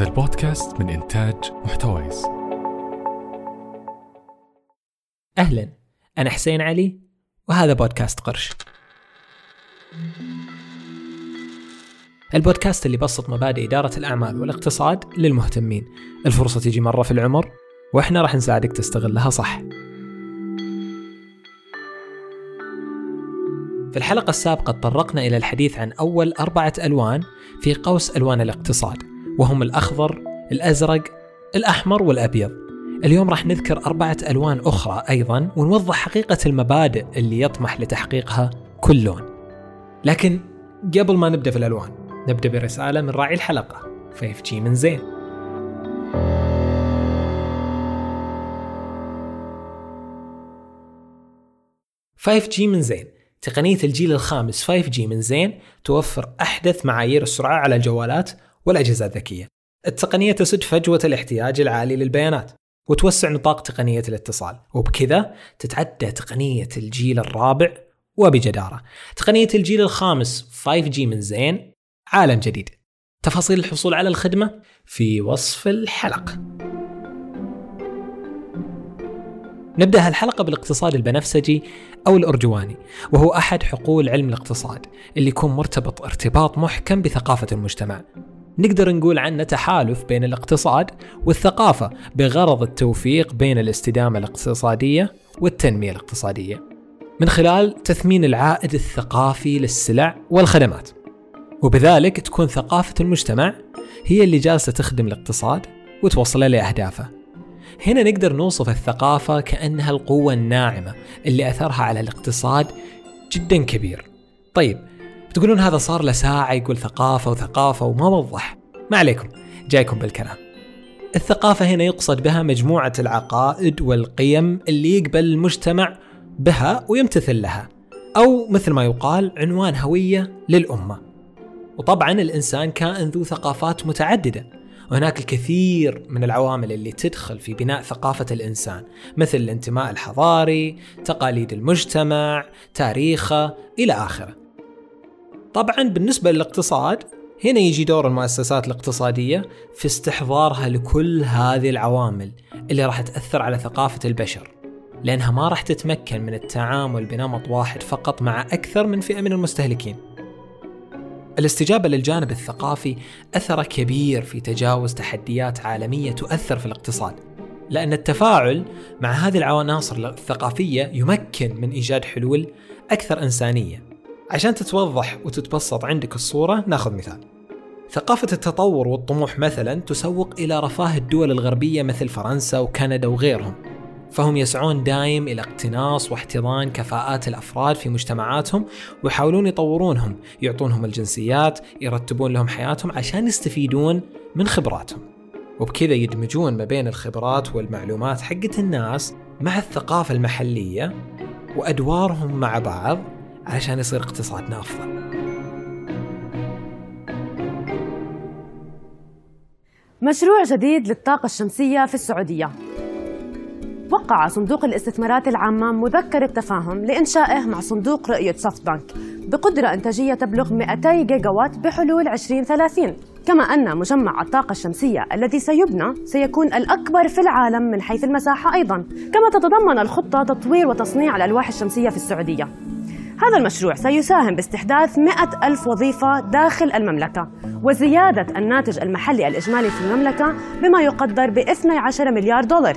هذا البودكاست من إنتاج محتويس. أهلا أنا حسين علي وهذا بودكاست قرش. البودكاست اللي بسط مبادئ إدارة الأعمال والاقتصاد للمهتمين. الفرصة تيجي مرة في العمر وإحنا راح نساعدك تستغلها صح. في الحلقة السابقة تطرقنا إلى الحديث عن أول أربعة ألوان في قوس ألوان الاقتصاد. وهم الأخضر، الأزرق، الأحمر والأبيض. اليوم راح نذكر أربعة ألوان أخرى أيضا ونوضح حقيقة المبادئ اللي يطمح لتحقيقها كل لون. لكن قبل ما نبدأ في الألوان نبدأ برسالة من راعي الحلقة 5G من زين. five G من زين تقنية الجيل الخامس 5G من زين توفر أحدث معايير السرعة على الجوالات والأجهزة الذكية. التقنية تسد فجوة الاحتياج العالي للبيانات وتوسع نطاق تقنية الاتصال وبكذا تتعدى تقنية الجيل الرابع وبجدارة. تقنية الجيل الخامس 5G من زين عالم جديد. تفاصيل الحصول على الخدمة في وصف الحلقة. نبدأ هالحلقة بالاقتصاد البنفسجي أو الأرجواني وهو أحد حقول علم الاقتصاد اللي يكون مرتبط ارتباط محكم بثقافة المجتمع نقدر نقول عنه تحالف بين الاقتصاد والثقافة بغرض التوفيق بين الاستدامة الاقتصادية والتنمية الاقتصادية من خلال تثمين العائد الثقافي للسلع والخدمات. وبذلك تكون ثقافة المجتمع هي اللي جالسة تخدم الاقتصاد وتوصله لأهدافه. هنا نقدر نوصف الثقافة كأنها القوة الناعمة اللي أثرها على الاقتصاد جدا كبير. طيب بتقولون هذا صار له ساعة يقول ثقافة وثقافة وما وضح. ما عليكم جايكم بالكلام. الثقافة هنا يقصد بها مجموعة العقائد والقيم اللي يقبل المجتمع بها ويمتثل لها أو مثل ما يقال عنوان هوية للأمة. وطبعا الإنسان كائن ذو ثقافات متعددة وهناك الكثير من العوامل اللي تدخل في بناء ثقافة الإنسان مثل الانتماء الحضاري، تقاليد المجتمع، تاريخه، إلى آخره. طبعا بالنسبة للاقتصاد هنا يجي دور المؤسسات الاقتصادية في استحضارها لكل هذه العوامل اللي راح تأثر على ثقافة البشر لأنها ما راح تتمكن من التعامل بنمط واحد فقط مع أكثر من فئة من المستهلكين. الاستجابة للجانب الثقافي أثر كبير في تجاوز تحديات عالمية تؤثر في الاقتصاد لأن التفاعل مع هذه العناصر الثقافية يمكن من إيجاد حلول أكثر إنسانية. عشان تتوضح وتتبسط عندك الصورة ناخذ مثال. ثقافة التطور والطموح مثلا تسوق إلى رفاه الدول الغربية مثل فرنسا وكندا وغيرهم. فهم يسعون دايم إلى اقتناص واحتضان كفاءات الأفراد في مجتمعاتهم ويحاولون يطورونهم يعطونهم الجنسيات يرتبون لهم حياتهم عشان يستفيدون من خبراتهم. وبكذا يدمجون ما بين الخبرات والمعلومات حقت الناس مع الثقافة المحلية وأدوارهم مع بعض علشان يصير اقتصادنا أفضل. مشروع جديد للطاقة الشمسية في السعودية. وقع صندوق الاستثمارات العامة مذكرة تفاهم لإنشائه مع صندوق رؤية سوفت بانك بقدرة إنتاجية تبلغ 200 جيجا وات بحلول 2030 كما أن مجمع الطاقة الشمسية الذي سيبنى سيكون الأكبر في العالم من حيث المساحة أيضا. كما تتضمن الخطة تطوير وتصنيع الألواح الشمسية في السعودية. هذا المشروع سيساهم باستحداث 100 ألف وظيفة داخل المملكة وزيادة الناتج المحلي الإجمالي في المملكة بما يقدر ب 12 مليار دولار.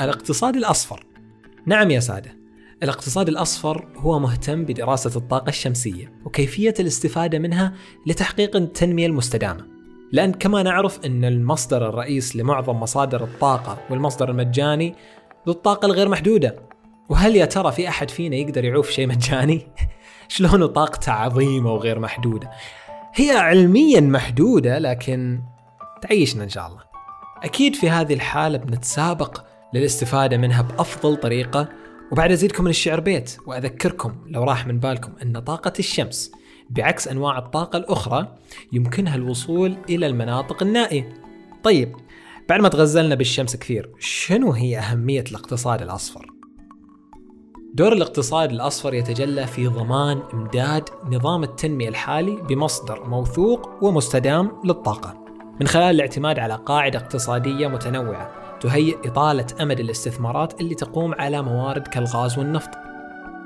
الاقتصاد الأصفر. نعم يا سادة الاقتصاد الأصفر هو مهتم بدراسة الطاقة الشمسية وكيفية الاستفادة منها لتحقيق التنمية المستدامة. لأن كما نعرف أن المصدر الرئيس لمعظم مصادر الطاقة والمصدر المجاني ذو الطاقة الغير محدودة وهل يا ترى في أحد فينا يقدر يعوف شيء مجاني؟ شلون طاقته عظيمة وغير محدودة؟ هي علميا محدودة لكن تعيشنا إن شاء الله أكيد في هذه الحالة بنتسابق للاستفادة منها بأفضل طريقة وبعد أزيدكم من الشعر بيت وأذكركم لو راح من بالكم أن طاقة الشمس بعكس أنواع الطاقة الأخرى يمكنها الوصول إلى المناطق النائية طيب بعد ما تغزلنا بالشمس كثير شنو هي أهمية الاقتصاد الأصفر؟ دور الاقتصاد الأصفر يتجلى في ضمان إمداد نظام التنمية الحالي بمصدر موثوق ومستدام للطاقة. من خلال الاعتماد على قاعدة اقتصادية متنوعة تهيئ إطالة أمد الاستثمارات اللي تقوم على موارد كالغاز والنفط.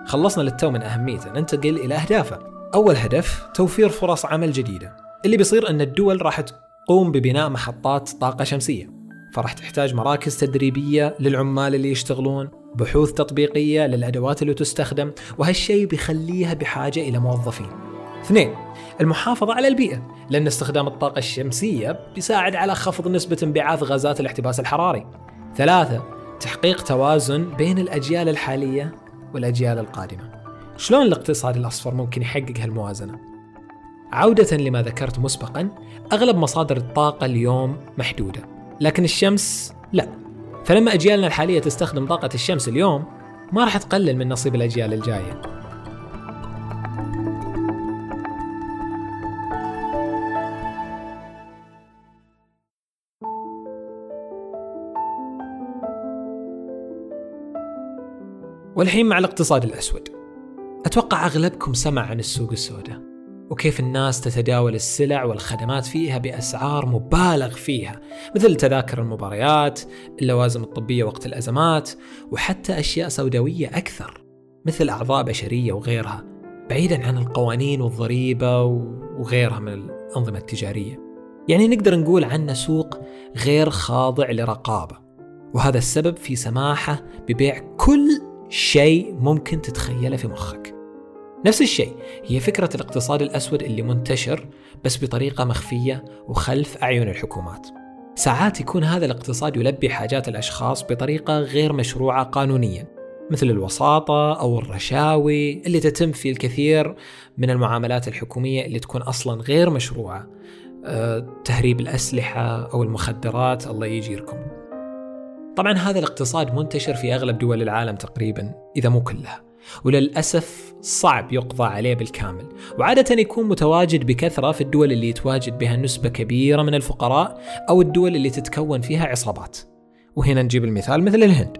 خلصنا للتو من أهميته ننتقل إلى أهدافه. أول هدف توفير فرص عمل جديدة. اللي بيصير أن الدول راح تقوم ببناء محطات طاقة شمسية. فراح تحتاج مراكز تدريبية للعمال اللي يشتغلون. بحوث تطبيقية للأدوات اللي تستخدم وهالشيء بيخليها بحاجة إلى موظفين. اثنين المحافظة على البيئة لأن استخدام الطاقة الشمسية بيساعد على خفض نسبة انبعاث غازات الاحتباس الحراري. ثلاثة تحقيق توازن بين الأجيال الحالية والأجيال القادمة. شلون الاقتصاد الأصفر ممكن يحقق هالموازنة؟ عودة لما ذكرت مسبقا أغلب مصادر الطاقة اليوم محدودة لكن الشمس لا. فلما أجيالنا الحالية تستخدم طاقة الشمس اليوم ما راح تقلل من نصيب الأجيال الجاية. والحين مع الاقتصاد الأسود أتوقع أغلبكم سمع عن السوق السوداء. وكيف الناس تتداول السلع والخدمات فيها بأسعار مبالغ فيها مثل تذاكر المباريات اللوازم الطبية وقت الأزمات وحتى أشياء سوداوية أكثر مثل أعضاء بشرية وغيرها بعيدا عن القوانين والضريبة وغيرها من الأنظمة التجارية. يعني نقدر نقول عنه سوق غير خاضع لرقابة وهذا السبب في سماحة ببيع كل شيء ممكن تتخيله في مخك. نفس الشيء هي فكرة الاقتصاد الأسود اللي منتشر بس بطريقة مخفية وخلف أعين الحكومات. ساعات يكون هذا الاقتصاد يلبي حاجات الأشخاص بطريقة غير مشروعة قانونيا مثل الوساطة أو الرشاوي اللي تتم في الكثير من المعاملات الحكومية اللي تكون أصلا غير مشروعة. أه، تهريب الأسلحة أو المخدرات الله يجيركم. طبعا هذا الاقتصاد منتشر في أغلب دول العالم تقريبا إذا مو كلها. وللأسف صعب يقضى عليه بالكامل. وعادة يكون متواجد بكثرة في الدول اللي يتواجد بها نسبة كبيرة من الفقراء أو الدول اللي تتكون فيها عصابات. وهنا نجيب المثال مثل الهند.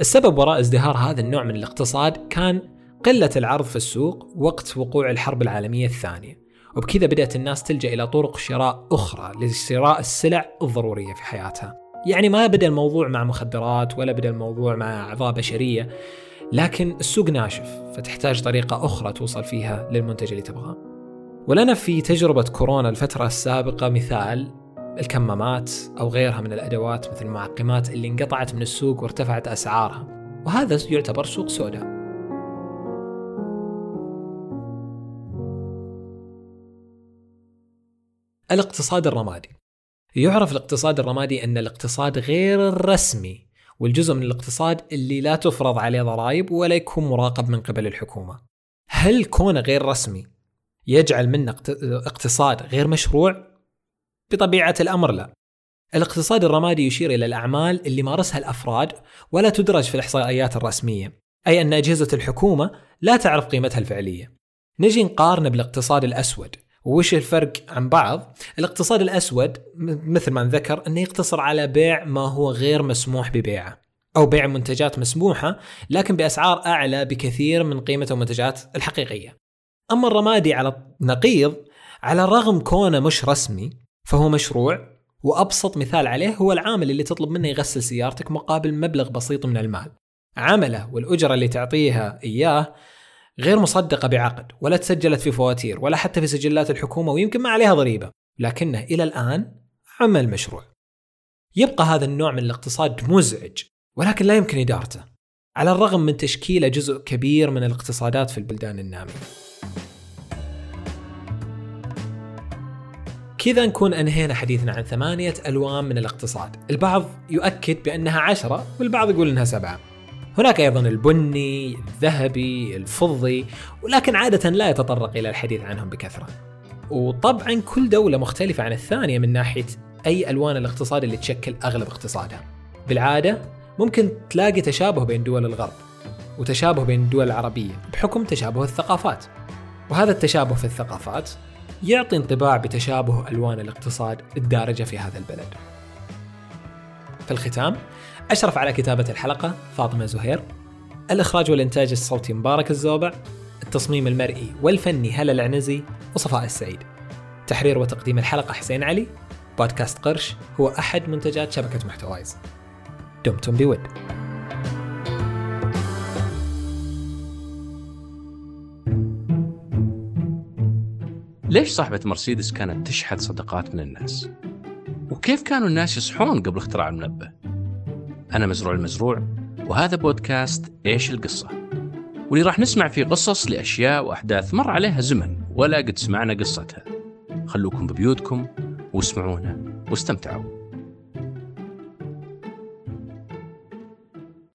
السبب وراء ازدهار هذا النوع من الاقتصاد كان قلة العرض في السوق وقت وقوع الحرب العالمية الثانية. وبكذا بدأت الناس تلجأ إلى طرق شراء أخرى لشراء السلع الضرورية في حياتها. يعني ما بدأ الموضوع مع مخدرات ولا بدأ الموضوع مع أعضاء بشرية. لكن السوق ناشف فتحتاج طريقة أخرى توصل فيها للمنتج اللي تبغاه. ولنا في تجربة كورونا الفترة السابقة مثال الكمامات أو غيرها من الأدوات مثل المعقمات اللي انقطعت من السوق وارتفعت أسعارها. وهذا يعتبر سوق سوداء. الاقتصاد الرمادي. يعرف الاقتصاد الرمادي أن الاقتصاد غير الرسمي والجزء من الاقتصاد اللي لا تفرض عليه ضرائب ولا يكون مراقب من قبل الحكومة. هل كونه غير رسمي يجعل منه اقتصاد غير مشروع؟ بطبيعة الأمر لا. الاقتصاد الرمادي يشير إلى الأعمال اللي مارسها الأفراد ولا تدرج في الإحصائيات الرسمية أي أن أجهزة الحكومة لا تعرف قيمتها الفعلية. نجي نقارن بالإقتصاد الأسود. وش الفرق عن بعض؟ الاقتصاد الأسود مثل ما نذكر إنه يقتصر على بيع ما هو غير مسموح ببيعه أو بيع منتجات مسموحة لكن بأسعار أعلى بكثير من قيمة المنتجات الحقيقية. أما الرمادي على نقيض على الرغم كونه مش رسمي فهو مشروع وأبسط مثال عليه هو العامل اللي تطلب منه يغسل سيارتك مقابل مبلغ بسيط من المال. عمله والأجرة اللي تعطيها إياه غير مصدقة بعقد ولا تسجلت في فواتير ولا حتى في سجلات الحكومة ويمكن ما عليها ضريبة. لكنه إلى الآن عمل مشروع. يبقى هذا النوع من الاقتصاد مزعج ولكن لا يمكن إدارته على الرغم من تشكيله جزء كبير من الاقتصادات في البلدان النامية. كذا نكون أنهينا حديثنا عن ثمانية ألوان من الاقتصاد. البعض يؤكد بأنها عشرة والبعض يقول أنها سبعة. هناك أيضا البني الذهبي الفضي ولكن عادة لا يتطرق إلى الحديث عنهم بكثرة. وطبعا كل دولة مختلفة عن الثانية من ناحية أي ألوان الاقتصاد اللي تشكل أغلب اقتصادها. بالعادة ممكن تلاقي تشابه بين دول الغرب وتشابه بين الدول العربية بحكم تشابه الثقافات. وهذا التشابه في الثقافات يعطي انطباع بتشابه ألوان الاقتصاد الدارجة في هذا البلد. في الختام أشرف على كتابة الحلقة فاطمة زهير الإخراج والإنتاج الصوتي مبارك الزوبع التصميم المرئي والفني هلا العنزي وصفاء السعيد تحرير وتقديم الحلقة حسين علي بودكاست قرش هو أحد منتجات شبكة محتوايز دمتم بود ليش صاحبة مرسيدس كانت تشحذ صدقات من الناس؟ وكيف كانوا الناس يصحون قبل اختراع المنبه؟ أنا مزروع المزروع وهذا بودكاست إيش القصة؟ واللي راح نسمع فيه قصص لأشياء وأحداث مر عليها زمن ولا قد سمعنا قصتها خلوكم ببيوتكم واسمعونا واستمتعوا